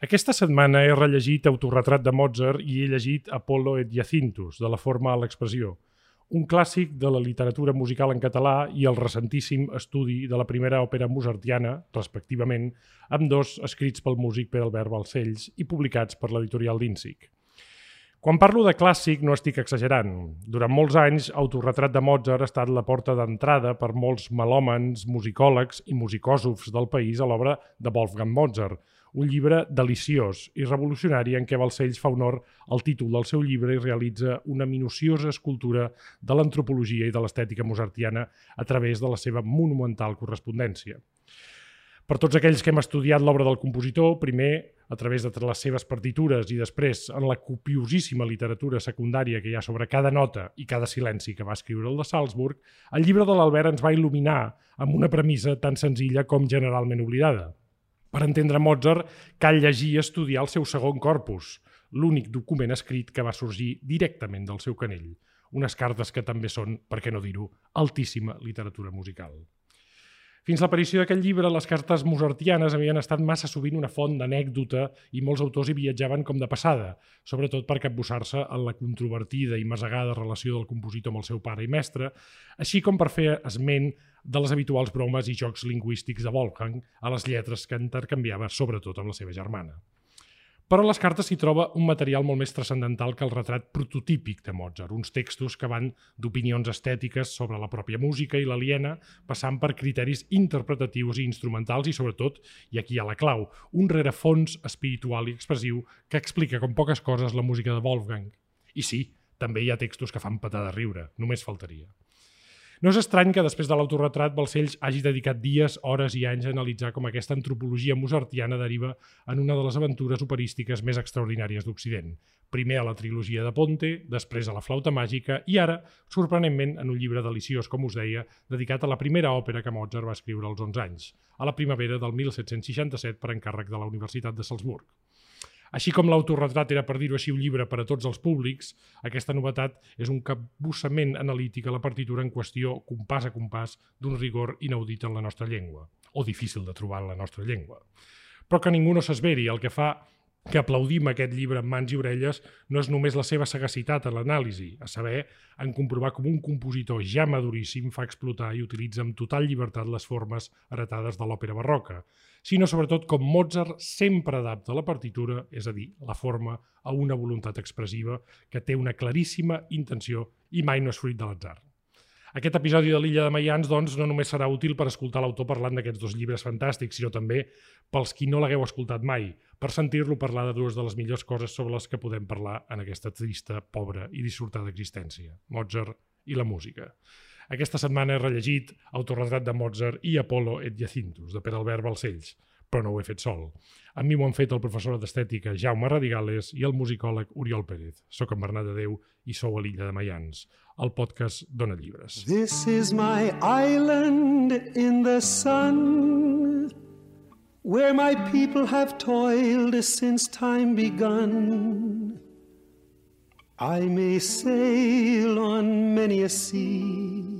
Aquesta setmana he rellegit Autorretrat de Mozart i he llegit Apollo et Jacintus, de la forma a l'expressió, un clàssic de la literatura musical en català i el recentíssim estudi de la primera òpera mozartiana, respectivament, amb dos escrits pel músic Pere Albert Balcells i publicats per l'editorial d'Insic. Quan parlo de clàssic no estic exagerant. Durant molts anys, Autorretrat de Mozart ha estat la porta d'entrada per molts melòmens, musicòlegs i musicòsofs del país a l'obra de Wolfgang Mozart, un llibre deliciós i revolucionari en què Balcells fa honor al títol del seu llibre i realitza una minuciosa escultura de l'antropologia i de l'estètica mozartiana a través de la seva monumental correspondència. Per tots aquells que hem estudiat l'obra del compositor, primer a través de les seves partitures i després en la copiosíssima literatura secundària que hi ha sobre cada nota i cada silenci que va escriure el de Salzburg, el llibre de l'Albert ens va il·luminar amb una premissa tan senzilla com generalment oblidada. Per entendre Mozart, cal llegir i estudiar el seu segon corpus, l'únic document escrit que va sorgir directament del seu canell. Unes cartes que també són, per què no dir-ho, altíssima literatura musical. Fins l'aparició d'aquest llibre, les cartes mozartianes havien estat massa sovint una font d'anècdota i molts autors hi viatjaven com de passada, sobretot per capbussar-se en la controvertida i masegada relació del compositor amb el seu pare i mestre, així com per fer esment de les habituals bromes i jocs lingüístics de Wolfgang a les lletres que intercanviava sobretot amb la seva germana. Però a les cartes s'hi troba un material molt més transcendental que el retrat prototípic de Mozart, uns textos que van d'opinions estètiques sobre la pròpia música i l'aliena, passant per criteris interpretatius i instrumentals i, sobretot, i aquí hi ha la clau, un rerefons espiritual i expressiu que explica com poques coses la música de Wolfgang. I sí, també hi ha textos que fan patar de riure, només faltaria. No és estrany que després de l'autorretrat Balcells hagi dedicat dies, hores i anys a analitzar com aquesta antropologia mozartiana deriva en una de les aventures operístiques més extraordinàries d'Occident. Primer a la trilogia de Ponte, després a la flauta màgica i ara, sorprenentment, en un llibre deliciós, com us deia, dedicat a la primera òpera que Mozart va escriure als 11 anys, a la primavera del 1767 per encàrrec de la Universitat de Salzburg. Així com l'autorretrat era, per dir-ho així, un llibre per a tots els públics, aquesta novetat és un capbussament analític a la partitura en qüestió, compàs a compàs, d'un rigor inaudit en la nostra llengua, o difícil de trobar en la nostra llengua. Però que ningú no s'esveri, el que fa que aplaudim aquest llibre amb mans i orelles no és només la seva sagacitat a l'anàlisi, a saber, en comprovar com un compositor ja maduríssim fa explotar i utilitza amb total llibertat les formes heretades de l'òpera barroca, sinó sobretot com Mozart sempre adapta la partitura, és a dir, la forma, a una voluntat expressiva que té una claríssima intenció i mai no és fruit de l'atzar. Aquest episodi de l'Illa de Maians doncs, no només serà útil per escoltar l'autor parlant d'aquests dos llibres fantàstics, sinó també pels qui no l'hagueu escoltat mai, per sentir-lo parlar de dues de les millors coses sobre les que podem parlar en aquesta trista, pobra i dissortada existència, Mozart i la música. Aquesta setmana he rellegit Autorretrat de Mozart i Apollo et Jacintus, de Pere Albert Balcells, però no ho he fet sol. Amb mi ho han fet el professor d'estètica Jaume Radigales i el musicòleg Oriol Pérez. Soc en Bernat de Déu i sou a l'illa de Mayans. El podcast dona llibres. This is my island in the sun Where my people have toiled since time begun I may sail on many a sea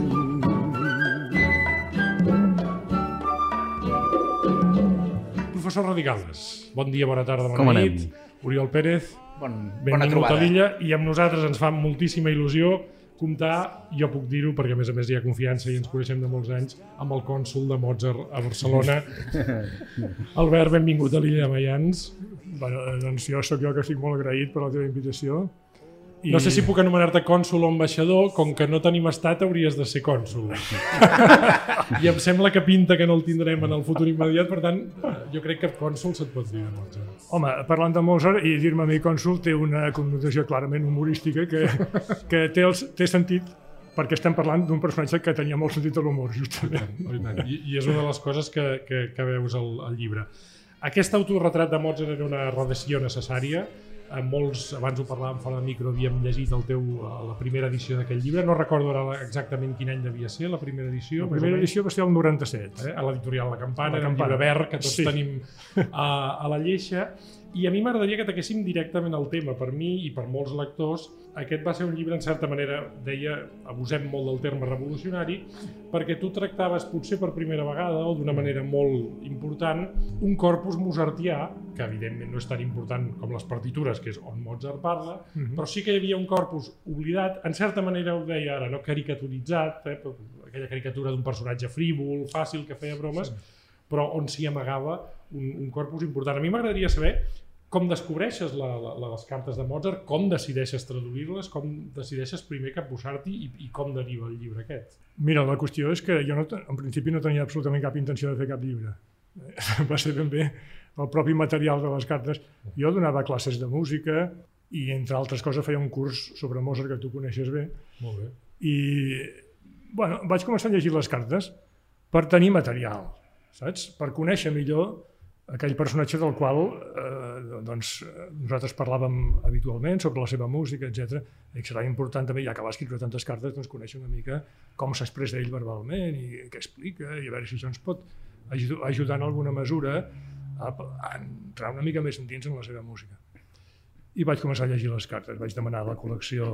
Professor Radicales. Bon dia, bona tarda, bona Com nit. anem? Oriol Pérez, Bon, bona benvingut a trobada. l'illa i amb nosaltres ens fa moltíssima il·lusió comptar, jo puc dir-ho perquè a més a més hi ha confiança i ens coneixem de molts anys, amb el cònsul de Mozart a Barcelona. Albert, benvingut a l'illa de Mayans. Bueno, doncs jo sóc jo que estic molt agraït per la teva invitació. I... No sé si puc anomenar-te cònsul o ambaixador, com que no tenim estat hauries de ser cònsul. I em sembla que pinta que no el tindrem en el futur immediat, per tant, jo crec que cònsul se't pot dir de Mozart. Home, parlant de Mozart i dir-me a mi cònsul té una connotació clarament humorística que, que té, el, té sentit perquè estem parlant d'un personatge que tenia molt sentit de l'humor, justament. I, tant. I, I és una de les coses que, que, que veus al, al llibre. Aquest autorretrat de Mozart era una redacció necessària. Eh, molts, abans ho parlàvem fora de micro, havíem llegit el teu, eh, la primera edició d'aquest llibre. No recordo ara exactament quin any devia ser, la primera edició. La primera edició va ser el 97. Eh? A l'editorial La Campana, La era un Campana. llibre verd que tots Sí. tenim a, a la lleixa. I a mi m'agradaria que taquéssim directament al tema. Per mi i per molts lectors, aquest va ser un llibre, en certa manera, deia, abusem molt del terme revolucionari, perquè tu tractaves, potser per primera vegada o d'una manera molt important, un corpus mozartià, que evidentment no és tan important com les partitures, que és on Mozart parla, Mhm. però sí que hi havia un corpus oblidat, en certa manera ho deia ara, no caricaturitzat, eh? aquella caricatura d'un personatge frívol, fàcil, que feia bromes, sí. però on s'hi amagava un, un corpus important. A mi m'agradaria saber com descobreixes la, la, les cartes de Mozart, com decideixes traduir-les, com decideixes primer capbussar-t'hi i, i com deriva el llibre aquest. Mira, la qüestió és que jo no, en principi no tenia absolutament cap intenció de fer cap llibre. Va ser ben bé el propi material de les cartes. Jo donava classes de música i, entre altres coses, feia un curs sobre Mozart que tu coneixes bé. Molt bé. I, bueno, vaig començar a llegir les cartes per tenir material, saps? Per conèixer millor aquell personatge del qual eh, doncs, nosaltres parlàvem habitualment sobre la seva música, etc. I serà important també, ja que va escriure tantes cartes, doncs, conèixer una mica com s'expressa ell verbalment i què explica, i a veure si això ens pot aju- ajudar en alguna mesura a, a entrar una mica més endins en la seva música. I vaig començar a llegir les cartes, vaig demanar la col·lecció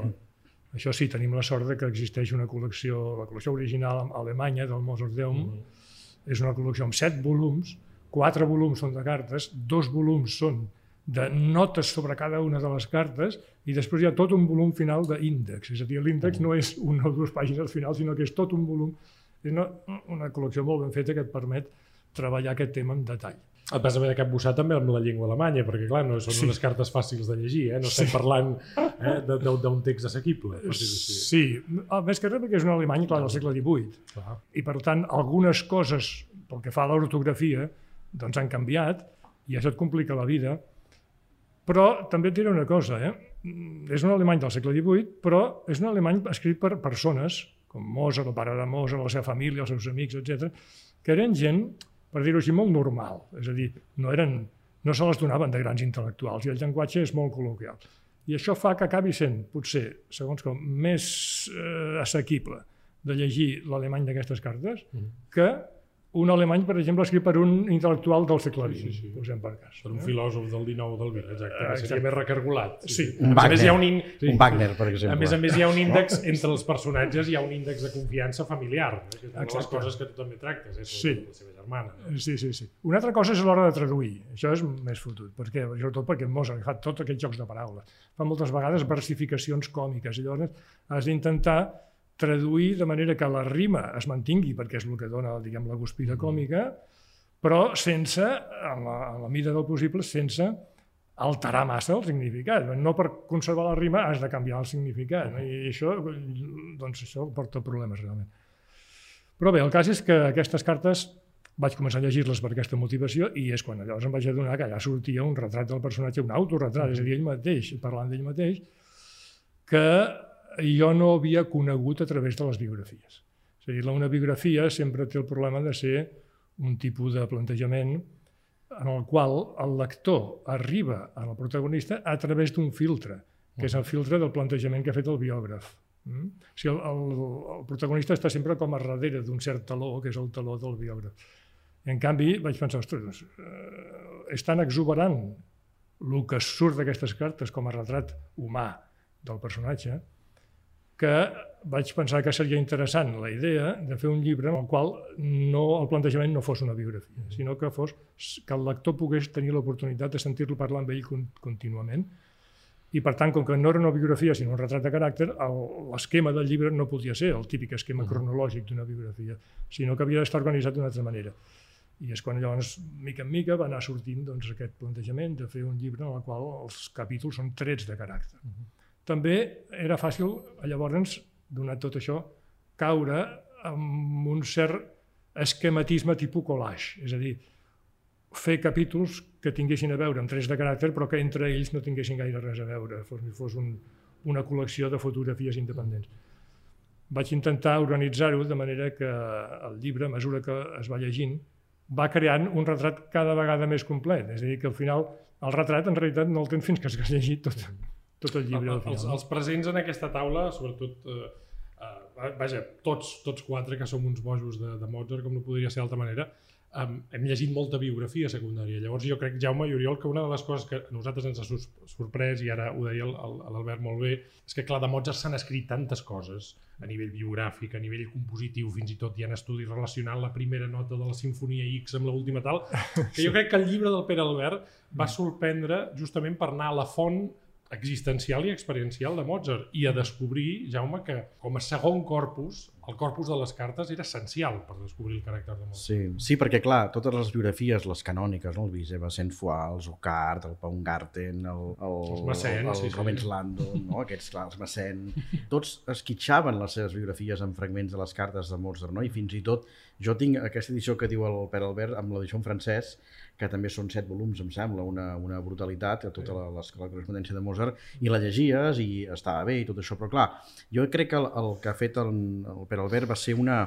això sí, tenim la sort de que existeix una col·lecció, la col·lecció original alemanya del Mozarteum, mm és una col·lecció amb set volums, quatre volums són de cartes, dos volums són de notes sobre cada una de les cartes i després hi ha tot un volum final d'índex. És a dir, l'índex no és una o dues pàgines al final, sinó que és tot un volum. És una, una col·lecció molt ben feta que et permet treballar aquest tema en detall. Et vas haver de capbussar també amb la llengua alemanya, perquè clar, no són Sí. unes cartes fàcils de llegir, eh? no estem parlant eh, d'un text assequible. Per així. Sí, ah, més que res perquè és un alemany, clar, del segle XVIII. Clar. i per tant algunes coses pel que fa a l'ortografia doncs han canviat i això et complica la vida però també et diré una cosa eh? Mm, és un alemany del segle XVIII però és un alemany escrit per persones com Mozart, el pare de Mozart, la seva família, els seus amics, etc, que eren gent, per dir-ho així, molt normal. És a dir, no, eren, no se les donaven de grans intel·lectuals i el llenguatge és molt col·loquial. I això fa que acabi sent, potser, segons com, més eh, assequible de llegir l'alemany d'aquestes cartes Mhm. que un alemany, per exemple, escrit per un intel·lectual del segle XX, Sí, sí, sí. posem per cas. Per un filòsof del 19 o del 20, exacte, Exacte. seria més recargolat. Sí. Un A més, hi ha un, Wagner, in... un Wagner, per exemple. a més a més, hi ha un índex, entre els personatges hi ha un índex de confiança familiar, eh, que és una de les coses que tu també tractes, eh, Sí. la seva germana. Sí, sí, sí. Una altra cosa és l'hora de traduir. Això és més fotut, perquè, sobretot perquè Mozart fa tots aquests jocs de paraules. Fa moltes vegades versificacions còmiques i llavors has d'intentar traduir de manera que la rima es mantingui, perquè és el que dona diguem, la guspira còmica, però sense, en la, en la mida del possible, sense alterar massa el significat. No per conservar la rima has de canviar el significat. No? I això, doncs això porta problemes realment. Però bé, el cas és que aquestes cartes vaig començar a llegir-les per aquesta motivació i és quan llavors em vaig adonar que allà sortia un retrat del personatge, un autorretrat, és a dir, ell mateix, parlant d'ell mateix, que jo no havia conegut a través de les biografies. És a dir, una biografia sempre té el problema de ser un tipus de plantejament en el qual el lector arriba al protagonista a través d'un filtre, que és el filtre del plantejament que ha fet el biògraf. Mm? O sigui, el, el, el protagonista està sempre com a darrere d'un cert taló, que és el taló del biògraf. I en canvi vaig pensar, ostres, doncs, eh, és tan exuberant el que surt d'aquestes cartes com a retrat humà del personatge, que vaig pensar que seria interessant la idea de fer un llibre en el qual no, el plantejament no fos una biografia, sinó que fos que el lector pogués tenir l'oportunitat de sentir-lo parlar amb ell con- contínuament. I per tant, com que no era una biografia sinó un retrat de caràcter, l'esquema del llibre no podia ser el típic esquema cronològic d'una biografia, sinó que havia d'estar organitzat d'una altra manera. I és quan llavors, mica en mica, va anar sortint doncs, aquest plantejament de fer un llibre en el qual els capítols són trets de caràcter. També era fàcil, llavors, donat tot això, caure amb un cert esquematisme tipus collage, és a dir, fer capítols que tinguessin a veure amb trets de caràcter però que entre ells no tinguessin gaire res a veure, fos, fos un, una col·lecció de fotografies independents. Vaig intentar organitzar-ho de manera que el llibre, a mesura que es va llegint, va creant un retrat cada vegada més complet. És a dir, que al final El retrat, en realitat, no el tens fins que has llegit tot, tot el llibre. al Els, els presents en aquesta taula, sobretot, eh, eh, vaja, tots, tots quatre que som uns bojos de, de Mozart, com no podria ser d'altra manera, um, hem llegit molta biografia secundària. Llavors jo crec, Jaume i Oriol, que una de les coses que a nosaltres ens ha sorprès, i ara ho deia el- el- l'Albert molt bé, és que clar, de Mozart s'han escrit tantes coses a nivell biogràfic, a nivell compositiu, fins i tot hi ha estudis relacionant la primera nota de la Sinfonia X amb l'última tal, que jo crec que el llibre del Pere Albert va sorprendre justament per anar a la font existencial i experiencial de Mozart i a descobrir, Jaume, que com a segon corpus, el corpus de les cartes era essencial per descobrir el caràcter de Mozart. Sí, sí, perquè clar, totes les biografies, les canòniques, no? el Viseva Saint-Foy, el Zucart, el Paungarten, el, el, Els Massens, el, el sí, sí. Rubens Landon, no? aquests, clar, els Massen, tots esquitxaven les seves biografies amb fragments de les cartes de Mozart, no? i fins i tot jo tinc aquesta edició que diu el Pere Albert amb l'edició en francès, que també són set volums, em sembla, una, una brutalitat, a tota la, la, la correspondència de Mozart, i la llegies i estava bé i tot això, però clar, jo crec que el, el que ha fet el, el Pere Albert va ser una,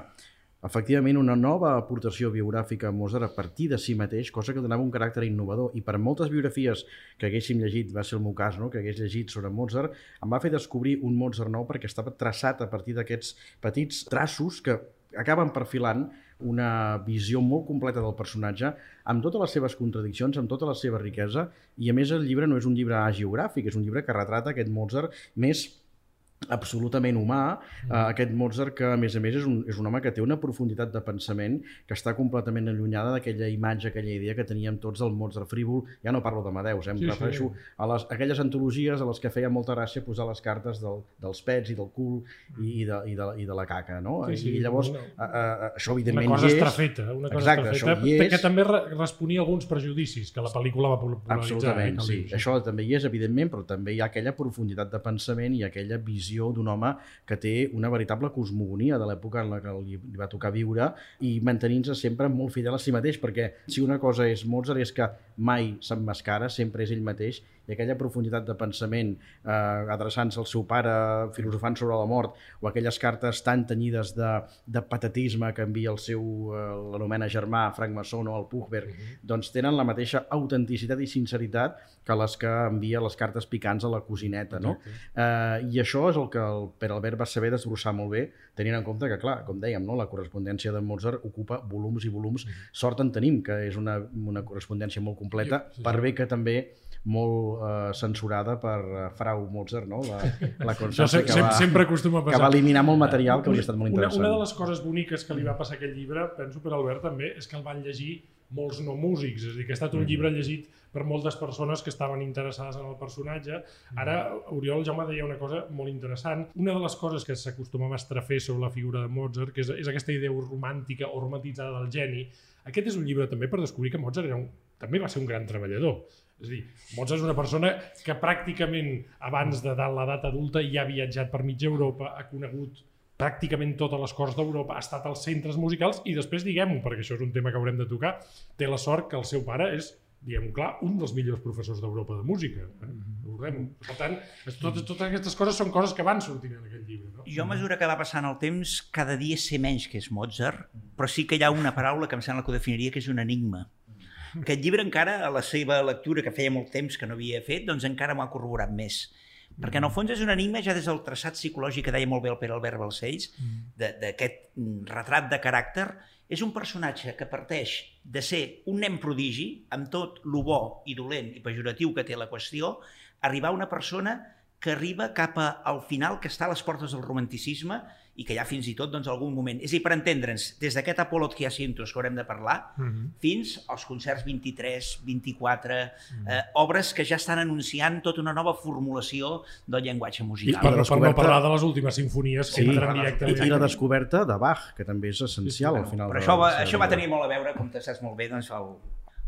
efectivament una nova aportació biogràfica a Mozart a partir de si mateix, cosa que donava un caràcter innovador. I per moltes biografies que haguéssim llegit, va ser el meu cas, no? que hagués llegit sobre Mozart, em va fer descobrir un Mozart nou perquè estava traçat a partir d'aquests petits traços que acaben perfilant una visió molt completa del personatge, amb totes les seves contradiccions, amb tota la seva riquesa, i a més el llibre no és un llibre geogràfic, és un llibre que retrata aquest Mozart més absolutament humà, Mm. eh, aquest Mozart que a més a més és un, és un home que té una profunditat de pensament que està completament allunyada d'aquella imatge, aquella idea que teníem tots del Mozart frívol, ja no parlo d'Amadeus, eh, em Sí, sí, sí. refereixo a les, aquelles antologies a les que feia molta gràcia posar les cartes del, dels pets i del cul i, i, de, i, de, i de la caca, no? Sí, sí, I llavors, una- a, a, a, això Una evidentment cosa hi és, estrafeta, una cosa Exacte, estrafeta, això hi és. que també re responia a alguns prejudicis que la pel·lícula va popularitzar. Absolutament, eh, sí. Això també hi és, evidentment, però també hi ha aquella profunditat de pensament i aquella visió d'un home que té una veritable cosmogonia de l'època en la que li, li va tocar viure i mantenint-se sempre molt fidel a si mateix, perquè si una cosa és Mozart és que mai s'emmascara, sempre és ell mateix, i aquella profunditat de pensament eh, adreçant-se al seu pare, filosofant sobre la mort, o aquelles cartes tan tenyides de, de patatisme que envia el seu, eh, l'anomena germà, Frank Masson o el Puchberg, doncs tenen la mateixa autenticitat i sinceritat que les que envia les cartes picants a la cosineta, no? Eh, I això és el que el Pere Albert va saber desbrossar molt bé, tenint en compte que, clar, com dèiem, no? la correspondència de Mozart ocupa volums i volums. Sort en tenim, que és una, una correspondència molt completa, sí, sí. per bé que també molt eh, censurada per eh, Frau Mozart, no? la, la Constància se, que, sempre, va, sempre acostuma a que passar. va eliminar molt material que hauria estat molt una, interessant. una de les coses boniques que li va passar a aquest llibre, penso per Albert també, és que el van llegir molts no músics, és a dir, que ha estat un llibre llegit per moltes persones que estaven interessades en el personatge. Ara, Oriol Jaume deia una cosa molt interessant. Una de les coses que s'acostumava a estrafer sobre la figura de Mozart, que és, és aquesta idea romàntica o romantitzada del geni, aquest és un llibre també per descobrir que Mozart era un, també va ser un gran treballador. És a dir, Mozart és una persona que pràcticament abans de l'edat adulta ja ha viatjat per mitja Europa, ha conegut pràcticament totes les corts d'Europa, ha estat als centres musicals i després, diguem-ho, perquè això és un tema que haurem de tocar, té la sort que el seu pare és, diguem-ho clar, un dels millors professors d'Europa de música. Eh? Recordem-ho. Per tant, totes, totes aquestes coses són coses que van sortint en aquest llibre. No? Jo, a mesura que va passant el temps, cada dia sé menys que és Mozart, però sí que hi ha una paraula que em sembla que ho definiria, que és un enigma. Aquest llibre encara, a la seva lectura, que feia molt temps que no havia fet, doncs encara m'ho ha corroborat més. Perquè en el fons és un enigma ja des del traçat psicològic que deia molt bé el Pere Albert Balcells, de- d'aquest mm, retrat de caràcter, és un personatge que parteix de ser un nen prodigi, amb tot lo bo i dolent i pejoratiu que té la qüestió, arribar a una persona que arriba cap a, al final, que està a les portes del romanticisme i que hi ha fins i tot doncs, algun moment. És a dir, per entendre'ns, des d'aquest Apollo Chiacintos que haurem de parlar, Mhm. fins als concerts 23, 24, eh, obres que ja estan anunciant tota una nova formulació del llenguatge I musical. per, la per no parlar de les últimes sinfonies que Sí, entren i, directament. i la descoberta de Bach, que també és essencial al final. Però de això va, això va tenir molt a veure, com te saps molt bé, doncs, el,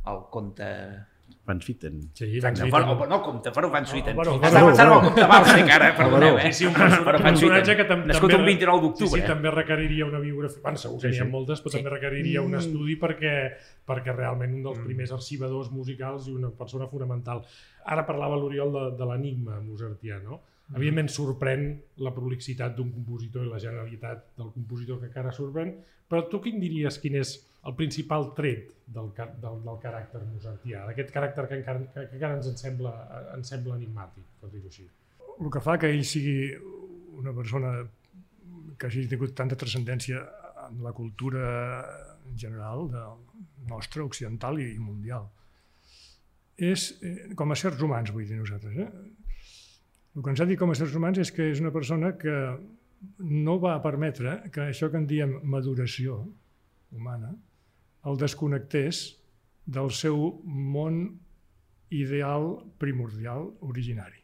el conte... Van Swieten. Sí, Van Swieten. bueno, no el comte, però Van Swieten. bueno, Estava pensant en el comte Balsec, ara, perdoneu, eh? Sí, sí, un perso- Però un Van personatge Swieten, que tam nascut també... un 29 Sí, d'octubre. sí, també requeriria una biografia. Bueno, segur que n'hi ha Sí, sí. moltes, però Sí. també requeriria un estudi perquè, perquè realment un dels Mm. primers arxivadors musicals i una persona fonamental. Ara parlava l'Oriol de, de l'enigma mozartià, no? Mm. Evidentment sorprèn la prolixitat d'un compositor i la generalitat del compositor que encara sorprèn, però tu quin diries quin és el principal tret del, del, del caràcter mozartià, d'aquest caràcter que encara, que, que encara ens en sembla, ens sembla enigmàtic, per dir-ho així. el que fa que ell sigui una persona que hagi tingut tanta transcendència en la cultura en general de nostra, occidental i mundial. És eh, com a éssers humans, vull dir nosaltres. Eh? El que ens ha dit com a éssers humans és que és una persona que no va permetre que això que en diem maduració humana el desconnectés del seu món ideal primordial originari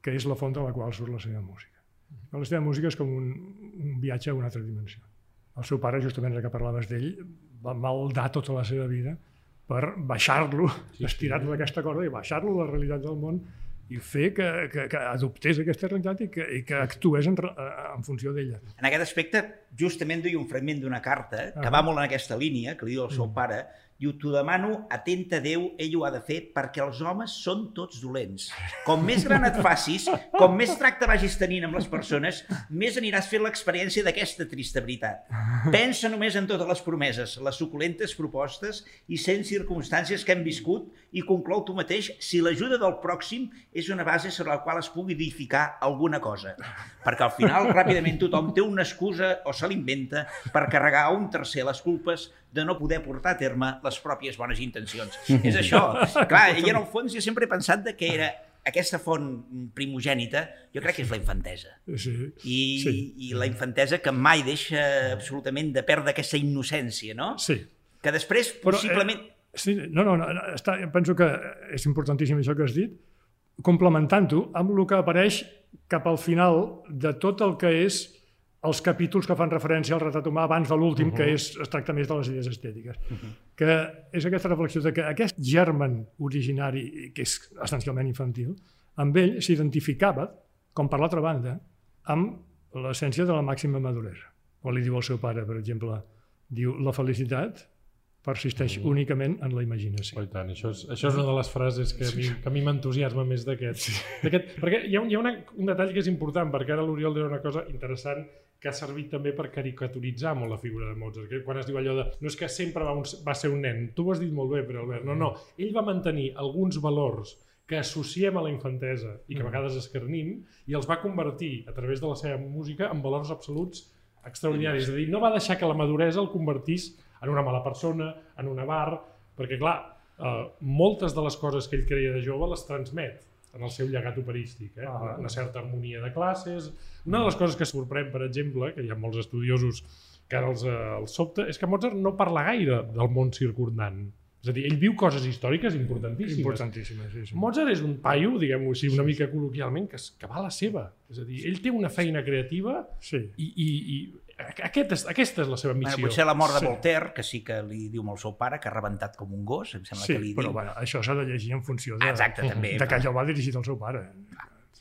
que és la font de la qual surt la seva música. La seva música és com un, un viatge a una altra dimensió. El seu pare, justament ara que parlaves d'ell, va maldar tota la seva vida per baixar-lo, sí, estirar-lo d'aquesta corda i baixar-lo a la realitat del món i fer que, que, que adoptés aquesta realitat i que, i que actués en, en funció d'ella. En aquest aspecte, justament duia un fragment d'una carta que Ah. va molt en aquesta línia, que li diu al seu pare, diu, t'ho demano, atenta a Déu, ell ho ha de fer, perquè els homes són tots dolents. Com més gran et facis, com més tracte vagis tenint amb les persones, més aniràs fent l'experiència d'aquesta trista veritat. Pensa només en totes les promeses, les suculentes propostes i cent circumstàncies que hem viscut i conclou tu mateix si l'ajuda del pròxim és una base sobre la qual es pugui edificar alguna cosa. Perquè al final, ràpidament, tothom té una excusa o se l'inventa per carregar a un tercer les culpes de no poder portar a terme les pròpies bones intencions. És això. Clar, i en el fons jo sempre he pensat de que era aquesta font primogènita, jo crec que és la infantesa. Sí. I, Sí. i la infantesa que mai deixa absolutament de perdre aquesta innocència, no? Sí. Que després, Però, possiblement... Eh, sí, no, no, no està, penso que és importantíssim això que has dit, complementant-ho amb el que apareix cap al final de tot el que és els capítols que fan referència al retrat humà abans de l'últim, uh -huh. que és, es tracta més de les idees estètiques. Uh -huh. Que és aquesta reflexió de que aquest germen originari, que és essencialment infantil, amb ell s'identificava, com per l'altra banda, amb l'essència de la màxima maduresa. Quan li diu al seu pare, per exemple, diu, la felicitat persisteix mm. únicament en la imaginació. Oh, tant, això és, això és una de les frases que a mi, que a mi m'entusiasma més d'aquest. d'aquest- Perquè hi ha, un, hi ha una, un detall que és important, perquè ara l'Oriol deia una cosa interessant que ha servit també per caricaturitzar molt la figura de Mozart, que quan es diu allò de no és que sempre va, un, va ser un nen, tu ho has dit molt bé, però Albert, no, no, ell va mantenir alguns valors que associem a la infantesa i que a vegades escarnim i els va convertir a través de la seva música en valors absoluts extraordinaris. És a dir, no va deixar que la maduresa el convertís en una mala persona, en un avar, perquè clar, eh, moltes de les coses que ell creia de jove les transmet en el seu llegat operístic, eh? Ah. una certa harmonia de classes. Una de les coses que sorprèn, per exemple, que hi ha molts estudiosos que ara els, eh, els sobta, és que Mozart no parla gaire del món circundant. És a dir, ell viu coses històriques importantíssimes. Importantíssima, sí, sí. Mozart és un paio, diguem-ho així, una mica col·loquialment, que, que va a la seva. És a dir, ell té una feina creativa Sí. i, i, i aquest és, aquesta és la seva Bueno, missió. potser la mort de Sí. Voltaire, que sí que li diu al seu pare, que ha rebentat com un gos, em sembla Sí, que li però diu. bueno, això s'ha de llegir en funció de, Ah, exacte, també. de que allò va dirigit al seu pare.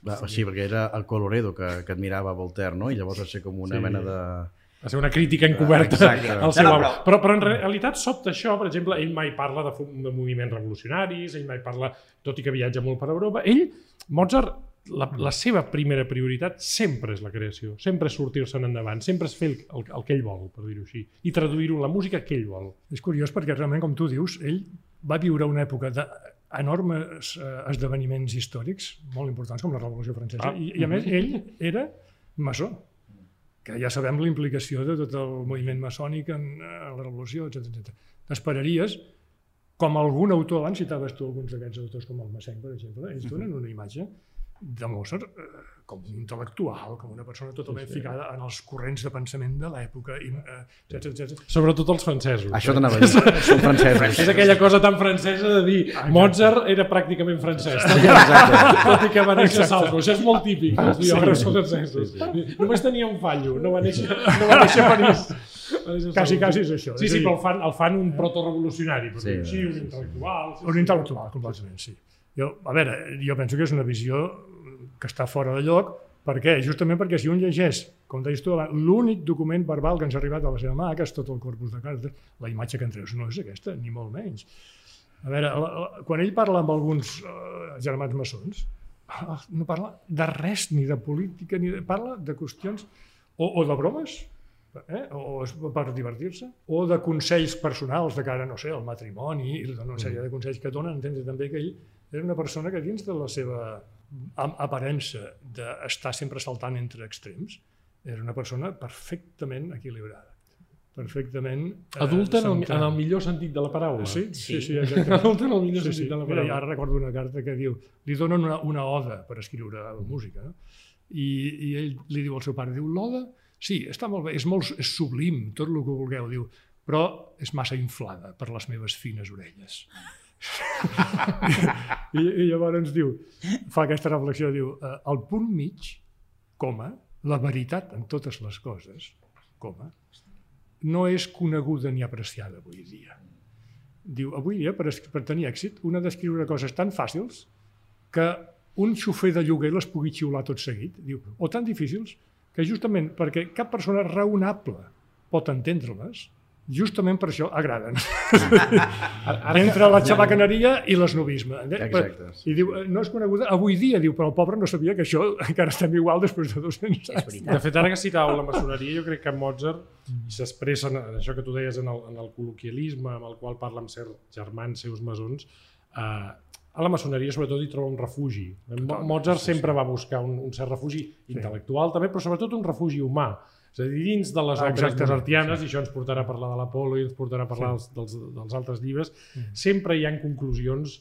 Va, sí, perquè era el Coloredo que, que admirava Voltaire, no? I llavors va ser com una Sí. sí. mena de... Va ser una crítica encoberta Exacte. al seu No, no, però- Però, però en realitat sobta això, per exemple, ell mai parla de, de moviments revolucionaris, ell mai parla, tot i que viatja molt per Europa, ell, Mozart, la, la seva primera prioritat sempre és la creació, sempre és sortir-se'n endavant, sempre és fer el, el, el que ell vol, per dir-ho així, i traduir-ho la música que ell vol. És curiós perquè realment, com tu dius, ell va viure una època d'enormes eh, esdeveniments històrics molt importants, com la Revolució Francesa, Ah. I, i a més ell era maçó, que ja sabem la implicació de tot el moviment maçònic en, eh, en la Revolució, etc etc. T'esperaries, com algun autor, abans citaves tu alguns d'aquests autors com el Massenc, per exemple, ells donen una imatge de Mozart eh, com un intel·lectual, com una persona totalment ficada en els corrents de pensament de l'època, i, eh, etc etc. Sobretot els francesos. Això eh? t'anava a dir, són francesos. És aquella cosa tan francesa de dir Mozart era pràcticament francès, Exacte. tot i que va néixer a Salzburg. Això és molt típic dels biògrafs francesos. Només tenia un fallo, no va néixer, no va néixer a París. Quasi, quasi és això. Sí, sí, però el fan, el fan un protorevolucionari, per Sí, així, un sí, sí. intel·lectual. Sí, Un intel·lectual, completament, sí. Jo, a veure, jo penso que és una visió que està fora de lloc, per què? Justament perquè si un llegeix, com deies tu l'únic document verbal que ens ha arribat a la seva mà, que és tot el corpus de cartes, la imatge que en treus no és aquesta, ni molt menys. A veure, la, la, quan ell parla amb alguns eh, germans maçons, ah, no parla de res, ni de política, ni de, parla de qüestions o, o de bromes, eh? o per divertir-se, o de consells personals de cara, no sé, al matrimoni, i una sèrie de consells que donen, entendre també que ell era una persona que dins de la seva aparença d'estar sempre saltant entre extrems, era una persona perfectament equilibrada, perfectament eh, Adulta en el, en el millor sentit de la paraula. Sí, sí, sí, Sí. exactament. Adulta en el millor Sí, sentit sí. de la Mira, paraula. ara recordo una carta que diu, li donen una, una oda per escriure música, no? I, i ell li diu al seu pare, diu, l'oda, sí, està molt bé, és molt és sublim, tot el que vulgueu, diu, però és massa inflada per les meves fines orelles. I, I llavors diu, fa aquesta reflexió, diu, eh, al punt mig, coma, la veritat en totes les coses, coma, no és coneguda ni apreciada avui dia. Diu, avui dia, per, per tenir èxit, un ha d'escriure coses tan fàcils que un xofer de lloguer les pugui xiular tot seguit. Diu, o tan difícils que justament perquè cap persona raonable pot entendre-les, justament per això agraden. Entre la xabacaneria i l'esnovisme. I diu, no és coneguda avui dia, diu, però el pobre no sabia que això encara estem igual després de 200 És anys. De fet, ara que citàveu la maçoneria, jo crec que Mozart i s'expressa en en això que tu deies en el, en el col·loquialisme amb el qual parla amb certs germans seus masons, eh, a la maçoneria sobretot hi troba un refugi. Mo- Mozart sempre va buscar un, un cert refugi intel·lectual també, però sobretot un refugi humà. És a dir, dins de les Ah, exactament, mozartianes, i això ens portarà a parlar de l'Apolo i ens portarà a parlar dels, dels, dels altres llibres, sempre hi ha conclusions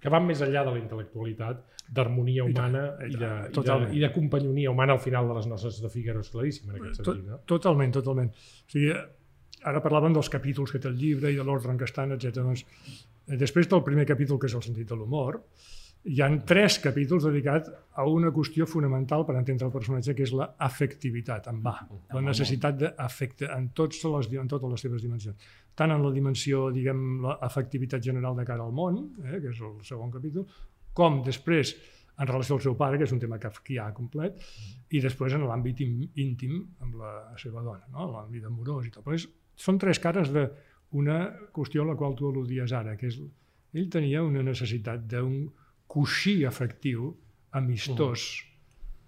que van més enllà de la intel·lectualitat, d'harmonia humana i, de, i, de, totalment. i de companyonia humana al final de les nostres de Figaro és claríssim en aquest sentit. No? totalment, totalment. O sigui, ara parlàvem dels capítols que té el llibre i de l'ordre en què estan, etc. Doncs, després del primer capítol, que és el sentit de l'humor, hi han tres capítols dedicats a una qüestió fonamental per entendre el personatge, que és la afectivitat, en va, la necessitat d'afecte en, tots les, en totes les seves dimensions. Tant en la dimensió, diguem, l'afectivitat general de cara al món, eh, que és el segon capítol, com després en relació al seu pare, que és un tema kafkià complet, i després en l'àmbit im- íntim amb la seva dona, no? l'àmbit amorós i tot. Però és, són tres cares d'una qüestió a la qual tu al·ludies ara, que és ell tenia una necessitat d'un coixí afectiu amistós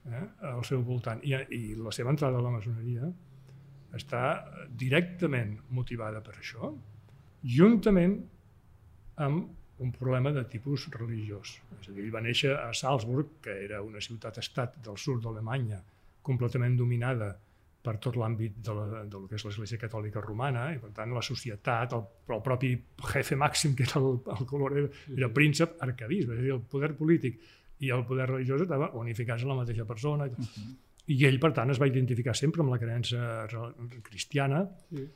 eh, al seu voltant. I, I la seva entrada a la maçoneria està directament motivada per això, juntament amb un problema de tipus religiós. És a dir, ell va néixer a Salzburg, que era una ciutat-estat del sud d'Alemanya, completament dominada per tot l'àmbit de, la, del que és l'Església Catòlica Romana, i per tant la societat, el, el propi jefe màxim, que era el, el Colorado, era príncep arcabisbe, és a dir, el poder polític i el poder religiós estava unificats en la mateixa persona. I, tot. I ell, per tant, es va identificar sempre amb la creença re- cristiana,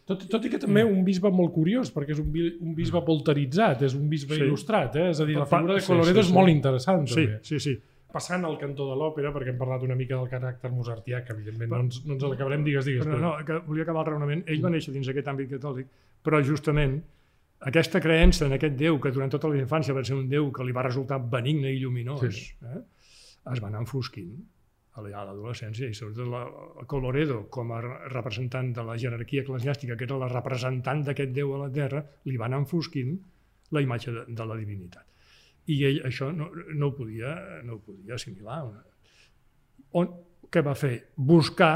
Tot, tot i que també un bisbe molt curiós, perquè és un, un bisbe polteritzat, és un bisbe Sí. il·lustrat, eh? és a dir, la figura de sí, Colorado sí, és sí. molt interessant. Sí, També. sí, sí. Passant al cantó de l'òpera, perquè hem parlat una mica del caràcter mozartià, que evidentment no ens, no ens l'acabarem, digues, digues. Però no, que volia acabar el raonament. Ell va néixer dins aquest àmbit catòlic, però justament aquesta creença en aquest Déu, que durant tota la infància va ser un Déu que li va resultar benigne i lluminós, Sí. eh? es va anar enfosquint a la- a l'adolescència i sobretot la, Coloredo com a re- representant de la jerarquia eclesiàstica que era la representant d'aquest Déu a la Terra li va anar enfosquint la imatge de, de la divinitat i ell això no, no, ho, podia, no ho podia assimilar on, què va fer? Buscar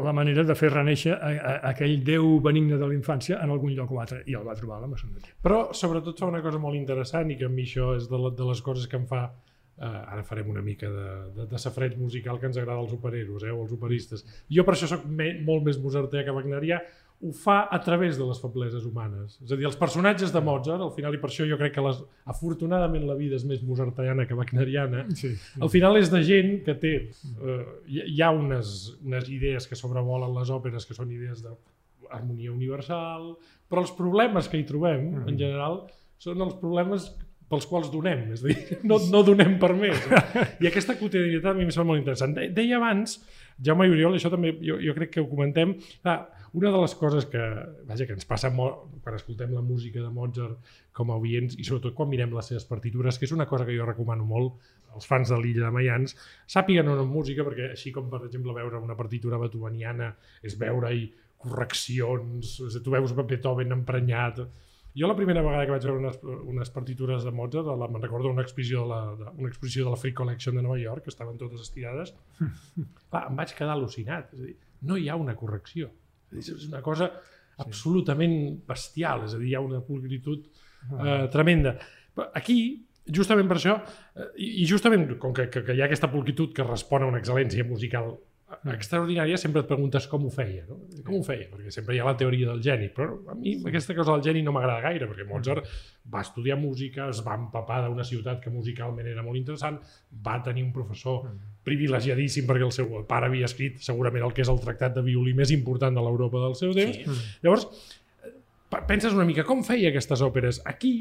la manera de fer reneixer a, a, aquell Déu benigne de la infància en algun lloc o altre, i el va trobar a la maçoneria. Però sobretot fa una cosa molt interessant i que a mi això és de, de les coses que em fa eh, ara farem una mica de, de, de safreig musical que ens agrada als opereros, eh, o als operistes. Jo per això sóc me, molt més mozartià que wagnerià, ho fa a través de les febleses humanes. És a dir, els personatges de Mozart, al final, i per això jo crec que les, afortunadament la vida és més mozartiana que wagneriana, Sí. al final és de gent que té... Eh, hi hi ha unes, unes idees que sobrevolen les òperes que són idees d'harmonia universal, però els problemes que hi trobem, en general, són els problemes pels quals donem, és a dir, no, no donem per més. I aquesta quotidianitat a mi em sembla molt interessant. De- Deia abans, Jaume i Oriol, això també jo, jo crec que ho comentem, clar, una de les coses que, vaja, que ens passa molt quan escoltem la música de Mozart com a oients i sobretot quan mirem les seves partitures, que és una cosa que jo recomano molt als fans de l'illa de Mayans, sàpiguen en música, perquè així com, per exemple, veure una partitura beethoveniana és veure-hi correccions, tu veus Beethoven emprenyat, jo la primera vegada que vaig veure unes, unes partitures de Mozart, la, me'n recordo una exposició, de la, de, una exposició de la Free Collection de Nova York, que estaven totes estirades, clar, em vaig quedar al·lucinat. És a dir, no hi ha una correcció. És una cosa absolutament bestial, és a dir, hi ha una pulcritud eh, tremenda. Però Aquí, justament per això, eh, i i justament com que, que, que hi ha aquesta pulcritud que respon a una excel·lència musical extraordinària, sempre et preguntes com ho feia, no? Com ho feia? Perquè sempre hi ha la teoria del geni, però a mi aquesta cosa del geni no m'agrada gaire, perquè Mozart va estudiar música, es va empapar d'una ciutat que musicalment era molt interessant, va tenir un professor privilegiadíssim perquè el seu pare havia escrit segurament el que és el tractat de violí més important de l'Europa del seu temps. Sí. Llavors, eh, penses una mica, com feia aquestes òperes? Aquí,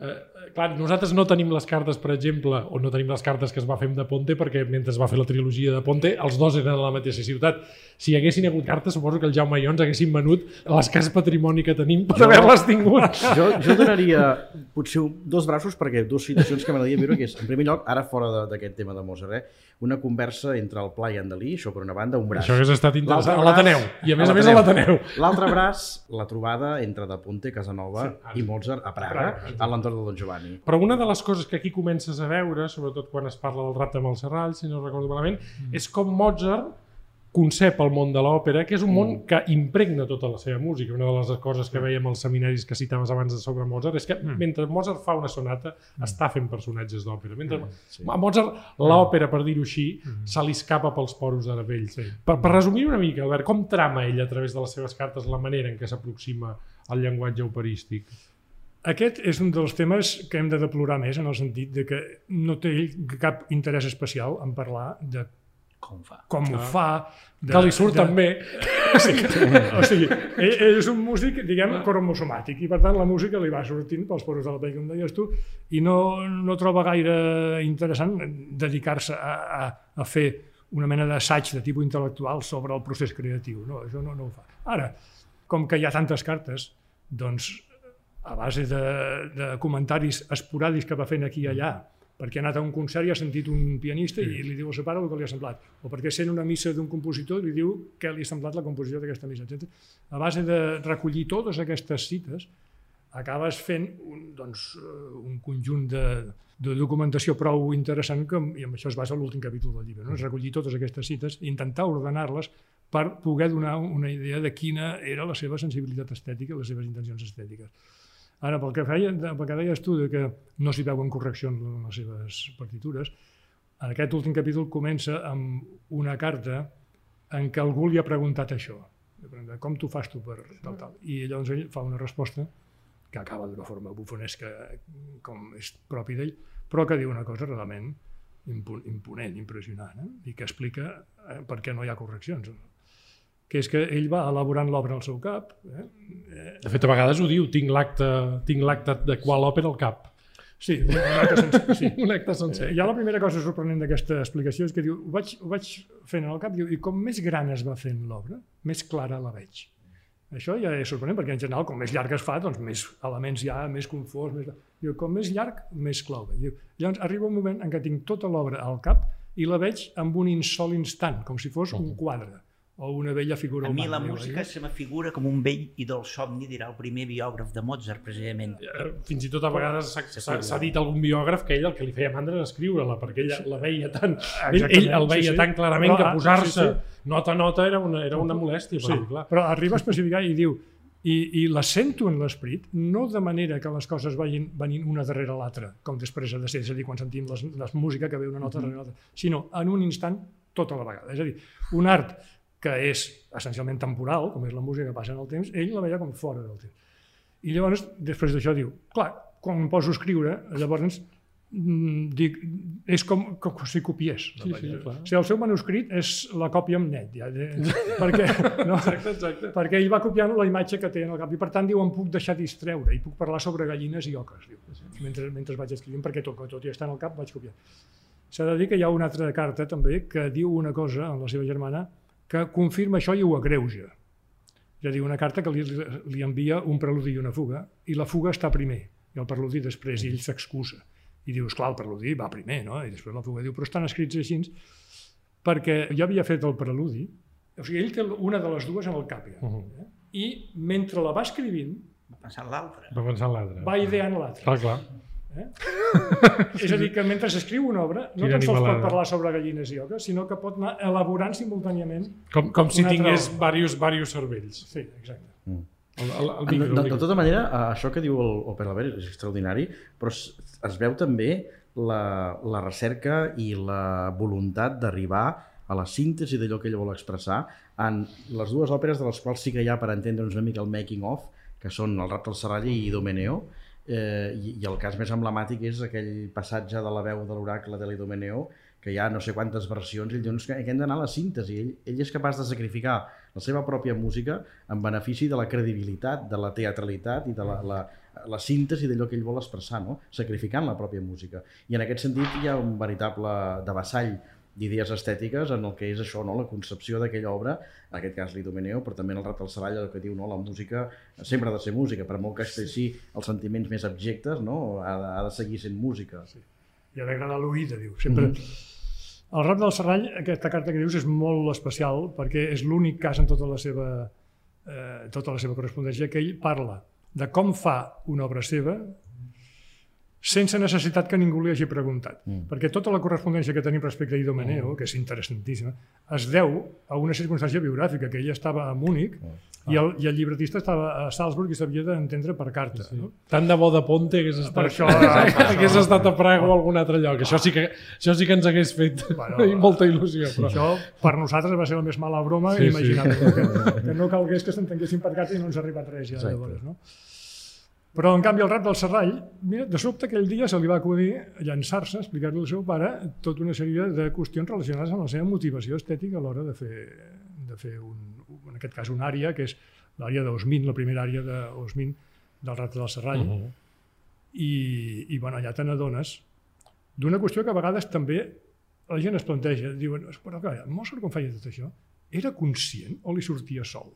eh, clar, nosaltres no tenim les cartes, per exemple, o no tenim les cartes que es va fer amb De Ponte, perquè mentre es va fer la trilogia de Ponte, els dos eren a la mateixa ciutat. Si hi haguessin hagut cartes, suposo que el Jaume i jo ens haguessin venut l'escàs patrimoni que tenim per haver-les tingut. Jo, jo donaria potser dos braços perquè dues situacions que m'agradaria viure, que és, en primer lloc, ara fora d'aquest tema de Mozart, eh, una conversa entre el Pla i en Dalí, això per una banda, un braç. Això hagués estat interessant. A L'altre l'Ateneu. braç- I a més a més a l'Ateneu. L'altre braç, la trobada entre De Ponte, Casanova Sí, i Mozart a Praga, Praga, a l'entorn de Don Giovanni. Però una de les coses que aquí comences a veure, sobretot quan es parla del rapte amb el Serrall, si no recordo malament, és com Mozart concep el món de l'òpera, que és un món que impregna tota la seva música. Una de les coses que veiem als seminaris que citaves abans de sobre Mozart és que mentre Mozart fa una sonata, està fent personatges d'òpera. Mentre a Mozart, l'òpera, per dir-ho així, se li escapa pels poros de la pell. Per, per resumir una mica, Albert, com trama ell a través de les seves cartes la manera en què s'aproxima al llenguatge operístic? Aquest és un dels temes que hem de deplorar més en el sentit de que no té cap interès especial en parlar de Com fa? com ho fa, de, Que li surt de, també. O sigui, ell, ell és un músic, diguem, cromosomàtic, i per tant la música li va sortint pels poros de la pell, com deies tu, i no, no troba gaire interessant dedicar-se a, a, a fer una mena d'assaig de tipus intel·lectual sobre el procés creatiu. No, això no, no ho fa. Ara, com que hi ha tantes cartes, doncs, a base de, de comentaris esporàdics que va fent aquí i allà, perquè ha anat a un concert i ha sentit un pianista i li diu al seu pare el que li ha semblat, o perquè sent una missa d'un compositor i li diu què li ha semblat la composició d'aquesta missa, etc. A base de recollir totes aquestes cites, acabes fent un, doncs, eh, un conjunt de, de documentació prou interessant que, i amb això es basa l'últim capítol del llibre, no? és recollir totes aquestes cites i intentar ordenar-les per poder donar una idea de quina era la seva sensibilitat estètica les seves intencions estètiques. Ara, pel que, feia, pel que deies tu, de que no s'hi veuen correccions en les seves partitures, en aquest últim capítol comença amb una carta en què algú li ha preguntat això. Com t'ho fas tu per tal, tal? I llavors ell fa una resposta que acaba d'una forma bufonesca, com és propi d'ell, però que diu una cosa realment imponent, impressionant, eh? i que explica eh, per què no hi ha correccions. Que és que ell va elaborant l'obra al seu cap, eh? De fet, a vegades ho diu, tinc l'acte de qual òpera al cap. Sí, un acte sencer. Sí. Un acte sencer. Ja la primera cosa sorprenent d'aquesta explicació és que diu, ho vaig, ho vaig fent al cap, diu, i com més gran es va fent l'obra, més clara la veig. Això ja és sorprenent, perquè en general, com més llarg es fa, doncs més elements hi ha, més confós, més... Diu, com més llarg, més clau. Diu, llavors arriba un moment en què tinc tota l'obra al cap i la veig amb un insol instant, com si fos un quadre o una vella figura A mi humana. la música eh? se m'afigura com un vell i del somni, dirà el primer biògraf de Mozart, precisament. Eh, Fins i tot a vegades s'ha- dit algun biògraf que ell el que li feia mandra era escriure-la, perquè ell la veia tan... Ell, ell el veia sí, sí. tan clarament Però, que posar-se sí, nota a nota era una, era una molèstia. Sí, Per dir, clar. però arriba a especificar i diu i, i la sento en l'esperit, no de manera que les coses vagin venint una darrere l'altra, com després ha de ser, és a dir, quan sentim les, les música que ve una nota darrere l'altra, sinó en un instant tota la vegada. És a dir, un art que és essencialment temporal, com és la música que passa en el temps, ell la veia com fora del temps. I llavors, després d'això, diu, clar, quan em poso a escriure, llavors mm, dic, és com, com si copiés. Sí, sí, clar. O sigui, el seu manuscrit és la còpia amb net, ja, de, perquè, no, Exacte, exacte. perquè ell va copiant la imatge que té en el cap i per tant diu em puc deixar distreure i puc parlar sobre gallines i oques diu, mentre, mentre vaig escrivint perquè tot, tot i estar en el cap vaig copiar s'ha de dir que hi ha una altra carta també que diu una cosa en la seva germana que confirma això i ho agreuja és a dir, una carta que li, li envia un preludi i una fuga i la fuga està primer i el preludi després i ell s'excusa i dius, clar, el preludi va primer no? i després la fuga diu, però estan escrits així perquè jo havia fet el preludi o sigui, ell té una de les dues en el cap ja, eh? i mentre la va escrivint Va pensar en l'altre. Va pensar en l'altre. va ideant l'altra Clar, clar. Eh? és a dir, que mentre s'escriu una obra, no Quina tan sols pot animalada. parlar sobre gallines i oques, sinó que pot anar elaborant simultàniament. Com, com si tingués obra. diversos, diversos cervells. Sí, exacte. El, el, el De, micro, de, el de micro. tota manera, eh, això que diu el, el Pere és extraordinari, però es, es veu també la, la recerca i la voluntat d'arribar a la síntesi d'allò que ell vol expressar en les dues òperes de les quals sí que hi ha per entendre'ns una mica el making of, que són El rat del Serrall i Idomeneo, eh, i, i el cas més emblemàtic és aquell passatge de la veu de l'oracle de l'Idomeneo, que hi ha no sé quantes versions, i ell diu "No, és que hem d'anar a la síntesi. Ell, ell és capaç de sacrificar la seva pròpia música en benefici de la credibilitat, de la teatralitat i de la, la, la síntesi d'allò que ell vol expressar, no? sacrificant la pròpia música. I en aquest sentit hi ha un veritable devassall d'idees estètiques en el que és això, no? la concepció d'aquella obra, en aquest cas l'Idomeneo, però també en el Rat del Serall, el que diu no? la música sempre ha de ser música, per molt que expressi els sentiments més abjectes, no? ha, de, ha de seguir sent música. Sí. I ha d'agradar l'oïda, diu. Sempre... Mm -hmm. El rap del Serrall, aquesta carta que dius, és molt especial perquè és l'únic cas en tota la seva, eh, tota la seva correspondència que ell parla de com fa una obra seva sense necessitat que ningú li hagi preguntat. Mm. Perquè tota la correspondència que tenim respecte a Idomeneo, mm. que és interessantíssima, es deu a una circumstància biogràfica, que ell estava a Múnich mm. i, el, i el llibretista estava a Salzburg i s'havia d'entendre per carta. Sí. No? Tant de bo de Ponte hagués estat, Per això- hagués això- estat a Praga o a algun altre lloc. Això sí que, això sí que ens hagués fet Bueno, molta il·lusió. Però... Això per nosaltres va ser la més mala broma Sí, sí, sí. que, que no calgués que s'entenguessin per carta i no ens ha arribat res ja Exacte. llavors. No? Però, en canvi, el rap del Serrall, mira, de sobte aquell dia se li va acudir llançar-se, explicar-li al seu pare tota una sèrie de qüestions relacionades amb la seva motivació estètica a l'hora de fer, de fer un, en aquest cas, una àrea, que és l'àrea d'Osmin, la primera àrea d'Osmin del rap del Serrall. Uh -huh. I, i bueno, allà te n'adones d'una qüestió que a vegades també la gent es planteja. Diuen, però clar, Mozart quan feia tot això, era conscient o li sortia sol?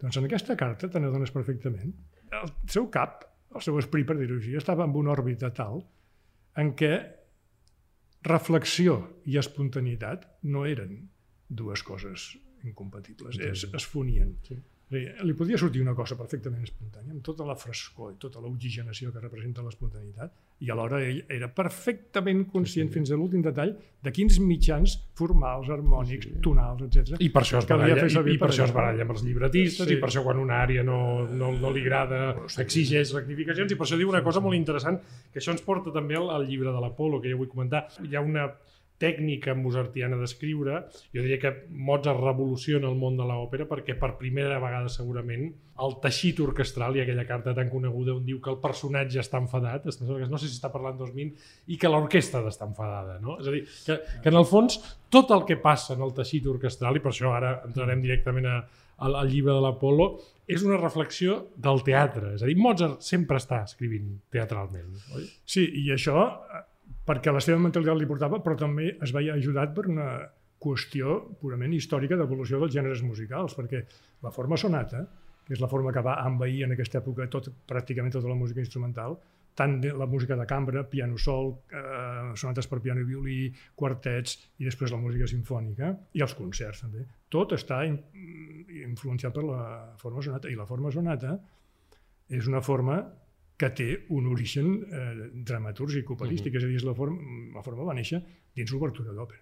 Doncs en aquesta carta te n'adones perfectament. El seu cap, el seu esperit, per dir-ho així, estava en una òrbita tal en què reflexió i espontaneïtat no eren dues coses incompatibles, es, es fonien. Sí. Li podia sortir una cosa perfectament espontània, amb tota la frescor i tota l'oxigenació que representa l'espontaneïtat, i alhora ell era perfectament conscient fins a l'últim detall de quins mitjans formals, harmònics, tonals, etc. I per això es baralla, i, i per això es baralla amb els llibretistes, Sí. i per això quan una àrea no, no, no li agrada exigeix rectificacions, i per això diu una cosa molt interessant, que això ens porta també al, al llibre de l'Apolo, que jo vull comentar. Hi ha una tècnica mozartiana d'escriure, jo diria que Mozart revoluciona el món de l'òpera perquè per primera vegada segurament el teixit orquestral i aquella carta tan coneguda on diu que el personatge està enfadat, no sé si està parlant 2000, i que l'orquestra d'estar enfadada. No? És a dir, que, que en el fons tot el que passa en el teixit orquestral, i per això ara entrarem directament a, al, al llibre de l'Apolo, és una reflexió del teatre. És a dir, Mozart sempre està escrivint teatralment. Oi? Sí, i això eh, perquè la seva mentalitat li portava, però també es veia ajudat per una qüestió purament històrica d'evolució dels gèneres musicals, perquè la forma sonata, que és la forma que va envair en aquesta època tot, pràcticament tota la música instrumental, tant la música de cambra, piano sol, eh, sonates per piano i violí, quartets i després la música sinfònica i els concerts també. Tot està in, influenciat per la forma sonata i la forma sonata és una forma que té un origen eh, dramatúrgic, operístic, uh -huh. és a dir, és la, forma, la forma va néixer dins l'obertura d'òpera.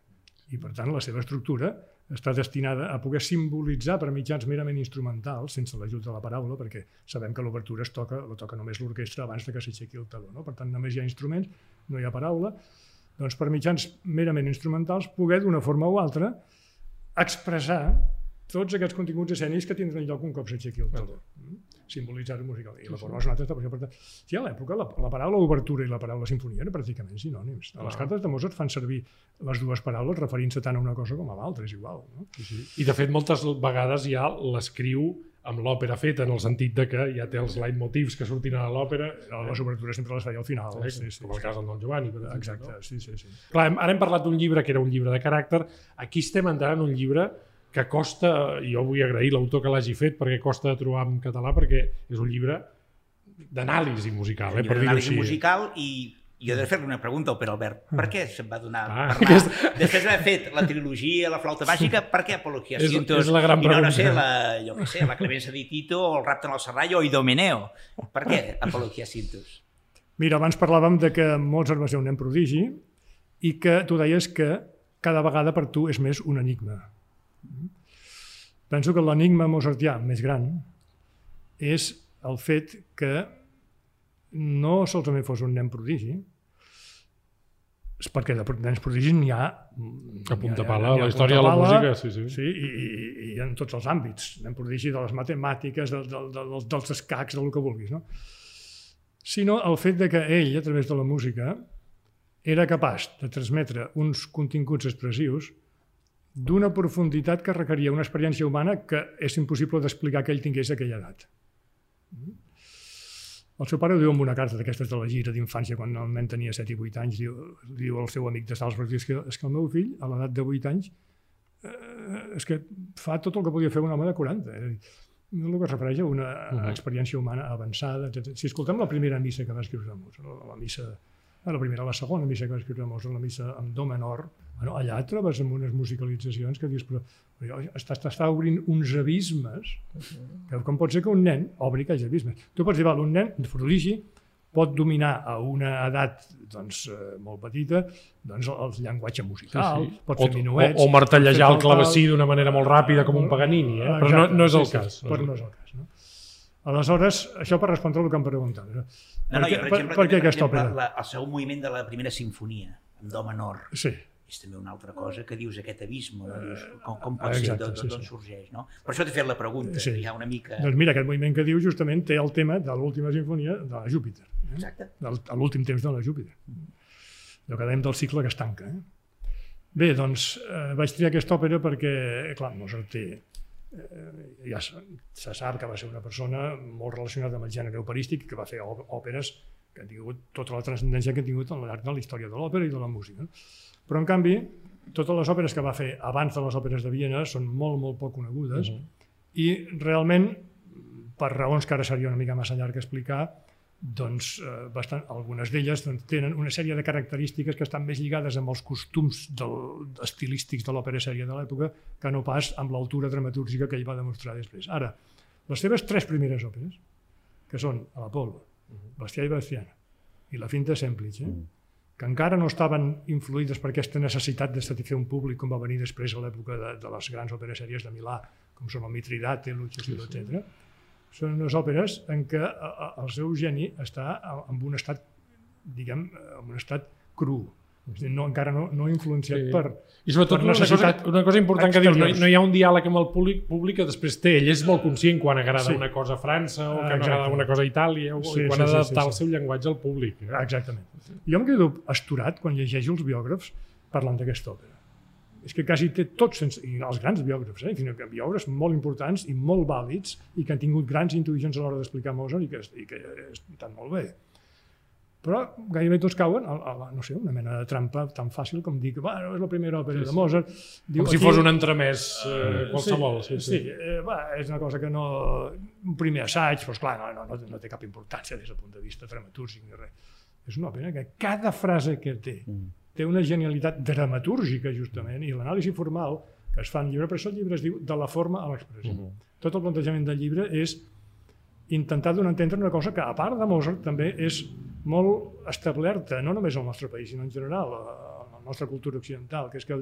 I, per tant, la seva estructura està destinada a poder simbolitzar per mitjans merament instrumentals, sense l'ajut de la paraula, perquè sabem que l'obertura es toca, la toca només l'orquestra abans de que s'aixequi el taló. No? Per tant, només hi ha instruments, no hi ha paraula. Doncs per mitjans merament instrumentals, poder d'una forma o altra expressar tots aquests continguts escènics que tindran lloc un cop s'aixequi el taló. Mm? Simbolitzar-ho musical. I la forma sonata està per això. Sí, a l'època la, la paraula obertura i la paraula sinfonia eren pràcticament sinònims. A les Ah. cartes de Mozart fan servir les dues paraules referint-se tant a una cosa com a l'altra, és igual. No? Sí, sí. I de fet moltes vegades ja l'escriu amb l'òpera feta, en el sentit de que ja té els leitmotivs que sortin a l'òpera, Les obertures sempre les feia al final. eh, Sí, sí, com el sí. cas del Don Giovanni. Per exemple, Exacte, No? sí, sí, sí. Clar, ara hem parlat d'un llibre que era un llibre de caràcter, aquí estem entrant en un llibre que costa, i jo vull agrair l'autor que l'hagi fet perquè costa de trobar en català perquè és un llibre d'anàlisi musical, eh, per dir-ho d'anàlisi així. musical i jo he de fer-li una pregunta al Pere Albert. Per què se'n va donar Ah, parlar? aquesta- Després d'haver fet la trilogia, la flauta màgica, per què Apologia És- Cintos? és la gran I no, no pregunta. sé, la, jo què sé, la Clemença di Tito o el Rapte en el Serrallo o Idomeneo. Per què Apologia Cintos? Mira, abans parlàvem de que Mozart va ser un nen prodigi i que tu deies que cada vegada per tu és més un enigma. Penso que l'enigma mozartià més gran és el fet que no solament fos un nen prodigi, perquè de nens prodigis n'hi ha... A punta pala, ha la història de la música, sí, sí. Sí, i, i, i en tots els àmbits. Nen prodigi de les matemàtiques, de, de, de, dels, dels escacs, del que vulguis. No? Sinó el fet de que ell, a través de la música, era capaç de transmetre uns continguts expressius d'una profunditat que requeria una experiència humana que és impossible d'explicar que ell tingués aquella edat. El seu pare ho diu en una carta d'aquestes de la gira d'infància, quan el nen tenia 7 i 8 anys, diu, diu al seu amic de Salzburg, diu, és que, és que el meu fill, a l'edat de 8 anys, eh, és que fa tot el que podia fer un home de 40. És el que es refereix a una uh -huh. experiència humana avançada. etc. Si escoltem la primera missa que va escriure Mozart, la, la missa a la primera, la segona missa que va escriure Mozart, la missa amb do menor, bueno, allà et trobes amb unes musicalitzacions que dius, però, però està, està obrint uns abismes, que com pot ser que un nen obri aquells abismes? Tu pots dir, val, un nen de prodigi pot dominar a una edat doncs, eh, molt petita doncs, el, el llenguatge musical, sí, sí. pot O, fer minuets... o, o martellejar el clavecí d'una manera molt ràpida com un Paganini, eh? però no, Exacte, no és el sí, sí, cas. Però no és el cas. No? Aleshores, això per respondre al que em preguntaves. No, no, per, jo, què, per per, exemple, per què també, aquesta òpera? La, el segon moviment de la primera sinfonia, amb do menor, Sí, és també una altra cosa que dius aquest abisme, no? dius, com, com pot exacte, ser, sí, d'on sí. sorgeix, no? Per això t'he fet la pregunta, Sí. sí. hi ha una mica... doncs mira, aquest moviment que diu justament té el tema de l'última sinfonia de la Júpiter, Exacte. del, a l'últim temps de la Júpiter. Allò que dèiem del cicle que es tanca. Eh? Bé, doncs eh, vaig triar aquesta òpera perquè, clar, Mozart té eh, ja se, se sap que va ser una persona molt relacionada amb el gènere operístic que va fer òperes que han tingut tota la transcendència que han tingut al llarg de la història de l'òpera i de la música. Però, en canvi, totes les òperes que va fer abans de les òperes de Viena són molt, molt poc conegudes uh -huh. i realment, per raons que ara seria una mica massa llarg explicar, doncs, eh, bastant, algunes d'elles doncs, tenen una sèrie de característiques que estan més lligades amb els costums del, estilístics de l'òpera sèria de l'època que no pas amb l'altura dramatúrgica que ell va demostrar després. Ara, les seves tres primeres òperes, que són l'Apolo, Bastià i Bastiana i la Finta Semplice, eh? Que encara no estaven influïdes per aquesta necessitat de satisfer un públic com va venir després a l'època de, de les grans òperes sèries de Milà, com són el Mitridate, l'Uccesilo, sí, sí. etc. Són unes òperes en què el seu geni està en un estat, diguem, en un estat cru. És dir, no, encara no, no influenciat Sí. sí. per... I sobretot per una cosa, una cosa important que dius, no, exteriors. no hi ha un diàleg amb el públic, públic que després té. Ell és molt conscient quan agrada Sí. una cosa a França o Ah, exacte. agrada una cosa a Itàlia o Sí, quan sí, ha sí, d'adaptar sí, el sí. seu llenguatge al públic. Eh? Exactament. Jo em quedo asturat quan llegeixo els biògrafs parlant d'aquesta òpera. És que quasi té tots, sense, i els grans biògrafs, eh? Fins que biògrafs molt importants i molt vàlids i que han tingut grans intuïcions a l'hora d'explicar Mozart i que, i que estan molt bé. Però gairebé tots cauen a, a, no sé, una mena de trampa tan fàcil com dir que bueno, és la primera òpera sí, de Mozart. Com si fos un entremès eh, qualsevol. Sí, sí, sí. Eh, va, és una cosa que no... Un primer assaig, però esclar, no, no, no, no té cap importància des del punt de vista dramatúrgic ni res. És una òpera que cada frase que té té una genialitat dramatúrgica, justament, i l'anàlisi formal que es fa en llibre, per això el llibre es diu de la forma a l'expressió. Uh -huh. Tot el plantejament del llibre és intentar donar a entendre una cosa que, a part de Mozart, també és molt establerta, no només al nostre país, sinó en general, a la nostra cultura occidental, que és que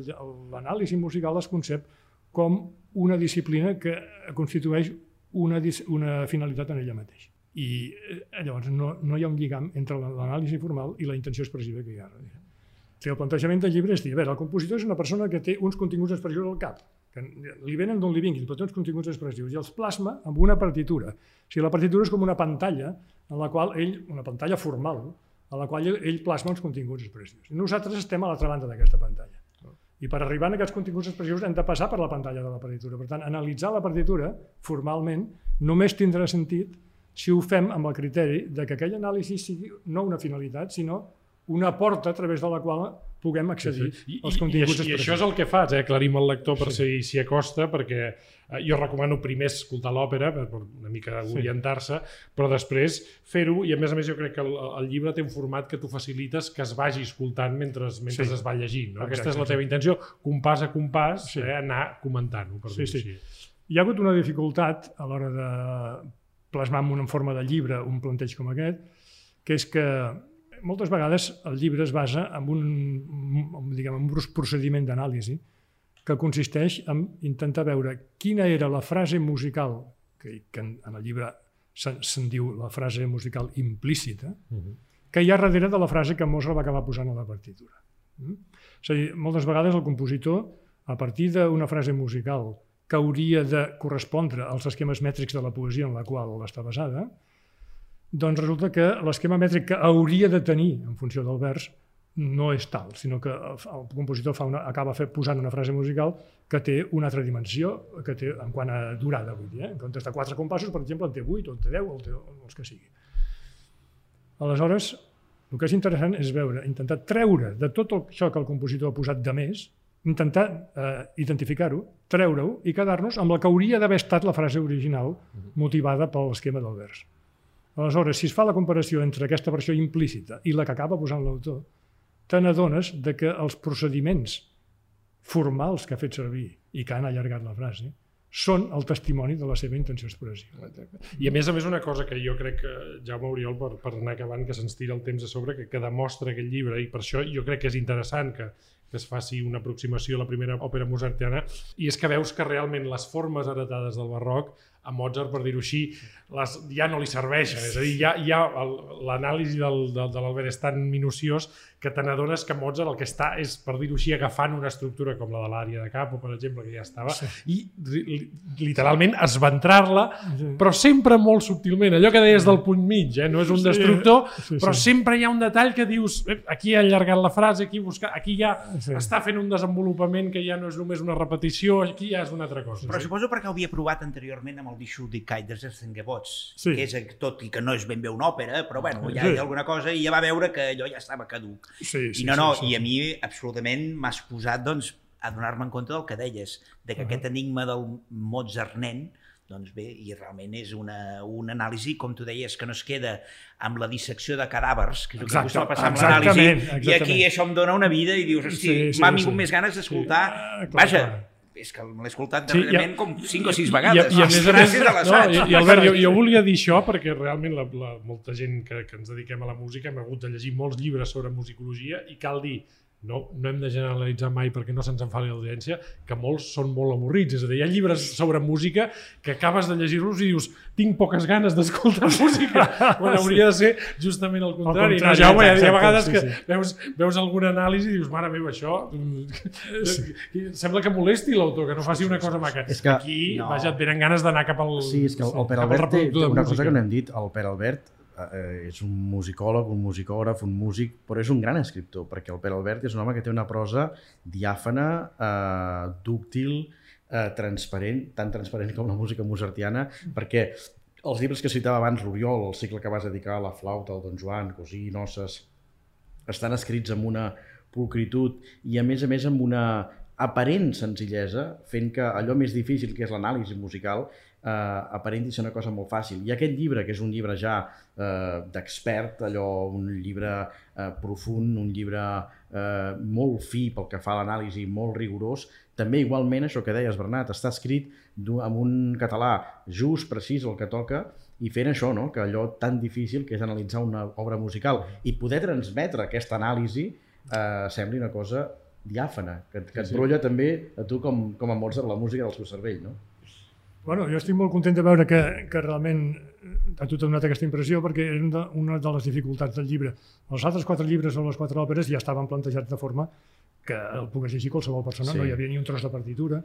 l'anàlisi musical es concep com una disciplina que constitueix una, una finalitat en ella mateix. I eh, llavors no, no hi ha un lligam entre l'anàlisi formal i la intenció expressiva que hi ha. O sigui, el plantejament del llibre és dir, a veure, el compositor és una persona que té uns continguts expressius al cap, que li venen d'on li vinguin, però té uns continguts expressius, i els plasma amb una partitura. O sigui, la partitura és com una pantalla en la qual ell, una pantalla formal, a la qual ell, plasma els continguts expressius. I nosaltres estem a l'altra banda d'aquesta pantalla. I per arribar a aquests continguts expressius hem de passar per la pantalla de la partitura. Per tant, analitzar la partitura formalment només tindrà sentit si ho fem amb el criteri de que aquell anàlisi sigui no una finalitat, sinó una porta a través de la qual puguem accedir I, als i, i, continguts això, I això és el que fas, eh? aclarim el lector per sí. si s'hi acosta, perquè eh, jo recomano primer escoltar l'òpera, per, per una mica Sí. orientar-se, però després fer-ho, i a més a més jo crec que el, el llibre té un format que tu facilites que es vagi escoltant mentre, mentre Sí. es va llegint. No? Exacte, Aquesta és la sí. teva intenció, compàs a compàs, Sí. eh? anar comentant-ho, per Sí, dir-ho sí. així. Hi ha hagut una dificultat a l'hora de plasmar en una forma de llibre un planteig com aquest, que és que moltes vegades el llibre es basa en un, diguem, en un procediment d'anàlisi que consisteix en intentar veure quina era la frase musical, que, que en, en el llibre se'n se diu la frase musical implícita, uh -huh. que hi ha darrere de la frase que Mozart va acabar posant a la partitura. Mm? És a dir, moltes vegades el compositor, a partir d'una frase musical que hauria de correspondre als esquemes mètrics de la poesia en la qual està basada, doncs resulta que l'esquema mètric que hauria de tenir en funció del vers no és tal, sinó que el compositor fa una, acaba fer, posant una frase musical que té una altra dimensió que té en quant a durada, vull dir, eh? en comptes de quatre compassos, per exemple, en té 8 o en té 10 o en té els que sigui. Aleshores, el que és interessant és veure, intentar treure de tot això que el compositor ha posat de més, intentar eh, identificar-ho, treure-ho i quedar-nos amb la que hauria d'haver estat la frase original motivada per l'esquema del vers. Aleshores, si es fa la comparació entre aquesta versió implícita i la que acaba posant l'autor, te n'adones de que els procediments formals que ha fet servir i que han allargat la frase són el testimoni de la seva intenció d'expressió. I a més a més una cosa que jo crec que Jaume Oriol, per, per anar acabant, que se'ns tira el temps a sobre, que, que demostra aquest llibre, i per això jo crec que és interessant que, que es faci una aproximació a la primera òpera mozartiana, i és que veus que realment les formes heretades del barroc a Mozart, per dir-ho així, les, ja no li serveixen. És a dir, ja, ja l'anàlisi del, del, de l'Albert és tan minuciós que te n'adones que Mozart el que està és, per dir-ho així, agafant una estructura com la de l'àrea de Capo, per exemple, que ja estava, sí. i literalment esventrar-la, sí. però sempre molt subtilment. Allò que deies del punt mig, eh? no és un destructor, sí, sí, però sí. sempre hi ha un detall que dius, eh, aquí ha allargat la frase, aquí, busca, aquí ja sí. està fent un desenvolupament que ja no és només una repetició, aquí ja és una altra cosa. Però sí. suposo perquè ho havia provat anteriorment amb el Bishu de Kaiders Zengebots, sí. que és tot i que no és ben bé una òpera, però bueno, ja sí. hi ha alguna cosa i ja va veure que allò ja estava caduc. Sí, sí, I no, no, sí, sí. i a mi absolutament m'has posat doncs, a donar-me en compte del que deies, de que uh -huh. aquest enigma del Mozart nen, doncs bé, i realment és una, una anàlisi, com tu deies, que no es queda amb la dissecció de cadàvers, que és el que acostuma a passar amb l'anàlisi, i aquí això em dona una vida i dius, hosti, sí, sí, m'ha vingut sí. més ganes d'escoltar, sí. uh, Vaja, clar és que l'he escoltat darrerament sí, com 5 o 6 vegades. I, i, a més a més, no, i, i Albert, jo, jo volia dir això perquè realment la, la, molta gent que, que ens dediquem a la música hem hagut de llegir molts llibres sobre musicologia i cal dir no, no hem de generalitzar mai perquè no se'ns enfadi l'audiència, que molts són molt avorrits. És a dir, hi ha llibres sobre música que acabes de llegir-los i dius tinc poques ganes d'escoltar música, quan hauria de ser justament el contrari. El contrari no, ja, ha, hi ha vegades sí, sí. que veus, veus alguna anàlisi i dius, mare meva, això... Sí. Sembla que molesti l'autor, que no faci una cosa maca. És que, Aquí, no. vaja, et venen ganes d'anar cap al... Sí, és que el, el Pere Albert té, té una cosa que no hem dit. El Pere Albert eh, és un musicòleg, un musicògraf, un músic, però és un gran escriptor, perquè el Pere Albert és un home que té una prosa diàfana, eh, dúctil, eh, transparent, tan transparent com la música mozartiana, perquè els llibres que citava abans l'Oriol, el cicle que vas dedicar a la flauta, al Don Joan, Cosí, Noces, estan escrits amb una pulcritud i a més a més amb una aparent senzillesa, fent que allò més difícil que és l'anàlisi musical eh, aparenti ser una cosa molt fàcil. I aquest llibre, que és un llibre ja eh, d'expert, allò, un llibre eh, profund, un llibre eh, molt fi pel que fa a l'anàlisi, molt rigorós, també igualment, això que deies, Bernat, està escrit amb un català just, precís, el que toca, i fent això, no? que allò tan difícil que és analitzar una obra musical i poder transmetre aquesta anàlisi eh, sembli una cosa diàfana, que, que et brolla també a tu com, com a Mozart la música del seu cervell, no? Bueno, jo estic molt content de veure que, que realment a tu t'ha donat aquesta impressió perquè és una, una de les dificultats del llibre. Els altres quatre llibres o les quatre òperes ja estaven plantejats de forma que el pogués llegir qualsevol persona, sí. no hi havia ni un tros de partitura.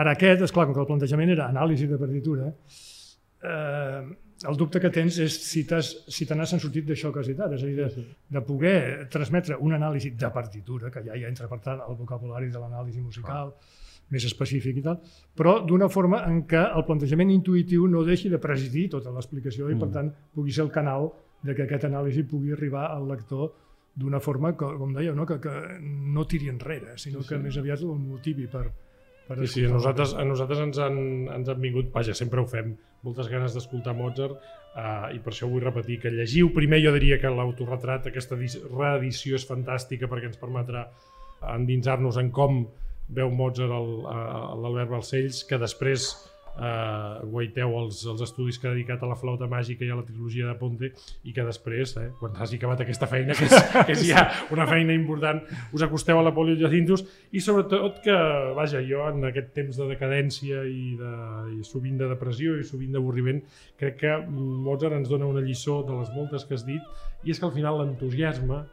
Ara aquest, és clar, com que el plantejament era anàlisi de partitura, eh, el dubte que tens és si si te n'has sortit d'això que has dit ara, és a dir, de, de poder transmetre una anàlisi de partitura, que ja hi entra per tant el vocabulari de l'anàlisi musical, ah més específic i tal, però d'una forma en què el plantejament intuïtiu no deixi de presidir tota l'explicació i, mm. per tant, pugui ser el canal de que aquest anàlisi pugui arribar al lector d'una forma, que, com deia, no? Que, que no tiri enrere, sinó sí, sí. que més aviat el motivi per, per sí, sí, a nosaltres, a nosaltres ens, han, ens han vingut, vaja, sempre ho fem, moltes ganes d'escoltar Mozart uh, i per això vull repetir que llegiu primer, jo diria que l'autorretrat, aquesta reedició és fantàstica perquè ens permetrà endinsar-nos en com veu Mozart l'Albert Balcells, que després eh, guaiteu els, els estudis que ha dedicat a la flauta màgica i a la trilogia de Ponte i que després, eh, quan hagi acabat aquesta feina, que és, que és ja una feina important, us acosteu a la Polio Jacintus i sobretot que, vaja, jo en aquest temps de decadència i, de, i sovint de depressió i sovint d'avorriment, crec que Mozart ens dona una lliçó de les moltes que has dit i és que al final l'entusiasme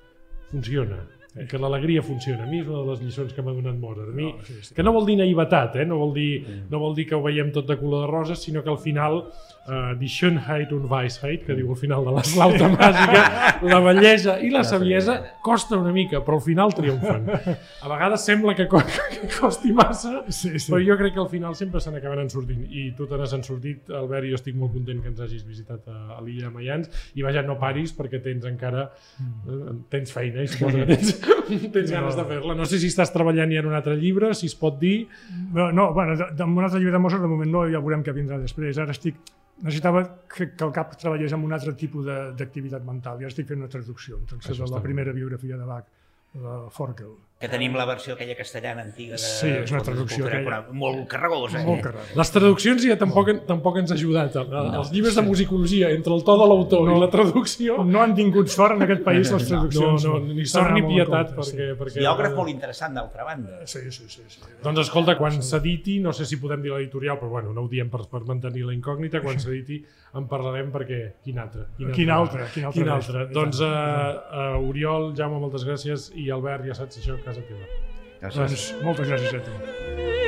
funciona i que l'alegria funciona. A mi és una de les lliçons que m'ha donat Mozart. A mi, No, sí, sí. que no vol dir naïvetat, eh? no, vol dir, no vol dir que ho veiem tot de color de roses, sinó que al final uh, die Schönheit und Weisheit, que diu al final de la flauta màgica, la bellesa i la saviesa costa una mica, però al final triomfen. A vegades sembla que, co que costi massa, Sí, sí. però jo crec que al final sempre se n'acaben en sortint. I tu te n'has en sortit, Albert, i jo estic molt content que ens hagis visitat a, a l'illa de Mayans. I vaja, no paris perquè tens encara... Eh, tens feina i suposo que tens, tens ganes de fer-la. No sé si estàs treballant ja en un altre llibre, si es pot dir. No, no bueno, de, un altre llibre de Mozart de moment no, ja veurem què vindrà després. Ara estic, necessitava que, que el cap treballés amb un altre tipus de- d'activitat mental. Ja estic fent una traducció, Això de la primera biografia de Bach, de Forkel. Que tenim la versió aquella castellana antiga de... Sí, és una traducció Cultura aquella. Molt carregosa. Molt eh? carregada. Les traduccions ja tampoc, tampoc ens ha ajudat. El- Els llibres de musicologia, entre el to de l'autor i la traducció... No han tingut sort en aquest país les No, traduccions. no, ni S'ha sort ni molt pietat, compte, perquè... perquè Biògraf molt interessant, d'altra banda. Sí, sí, sí. sí. Doncs escolta, quan s'editi, no sé si podem dir l'editorial, però bueno, no ho diem per, per mantenir la incògnita, quan s'editi en parlarem perquè... Quin altre? Quin altre, quin altre Quin més? altre? I Doncs tant, uh, uh, Oriol, Jaume, moltes gràcies, i Albert, ja saps això, a casa teva. Gràcies. Doncs moltes gràcies a tu.